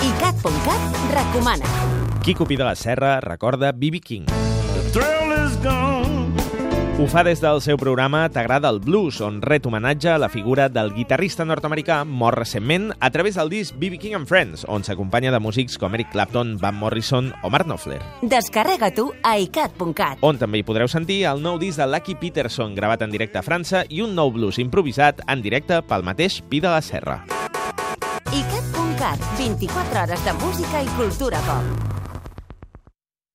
ICAT.cat recomana. Quico Pi de la Serra recorda B.B. King. The thrill is gone. Ho fa des del seu programa T'agrada el blues, on ret homenatge a la figura del guitarrista nord-americà mort recentment a través del disc B.B. King and Friends, on s'acompanya de músics com Eric Clapton, Van Morrison o Mark Knopfler. Descarrega tu a ICAT.cat. On també hi podreu sentir el nou disc de Lucky Peterson, gravat en directe a França, i un nou blues improvisat en directe pel mateix Pi de la Serra. ICAT.cat, 24 hores de música i cultura pop.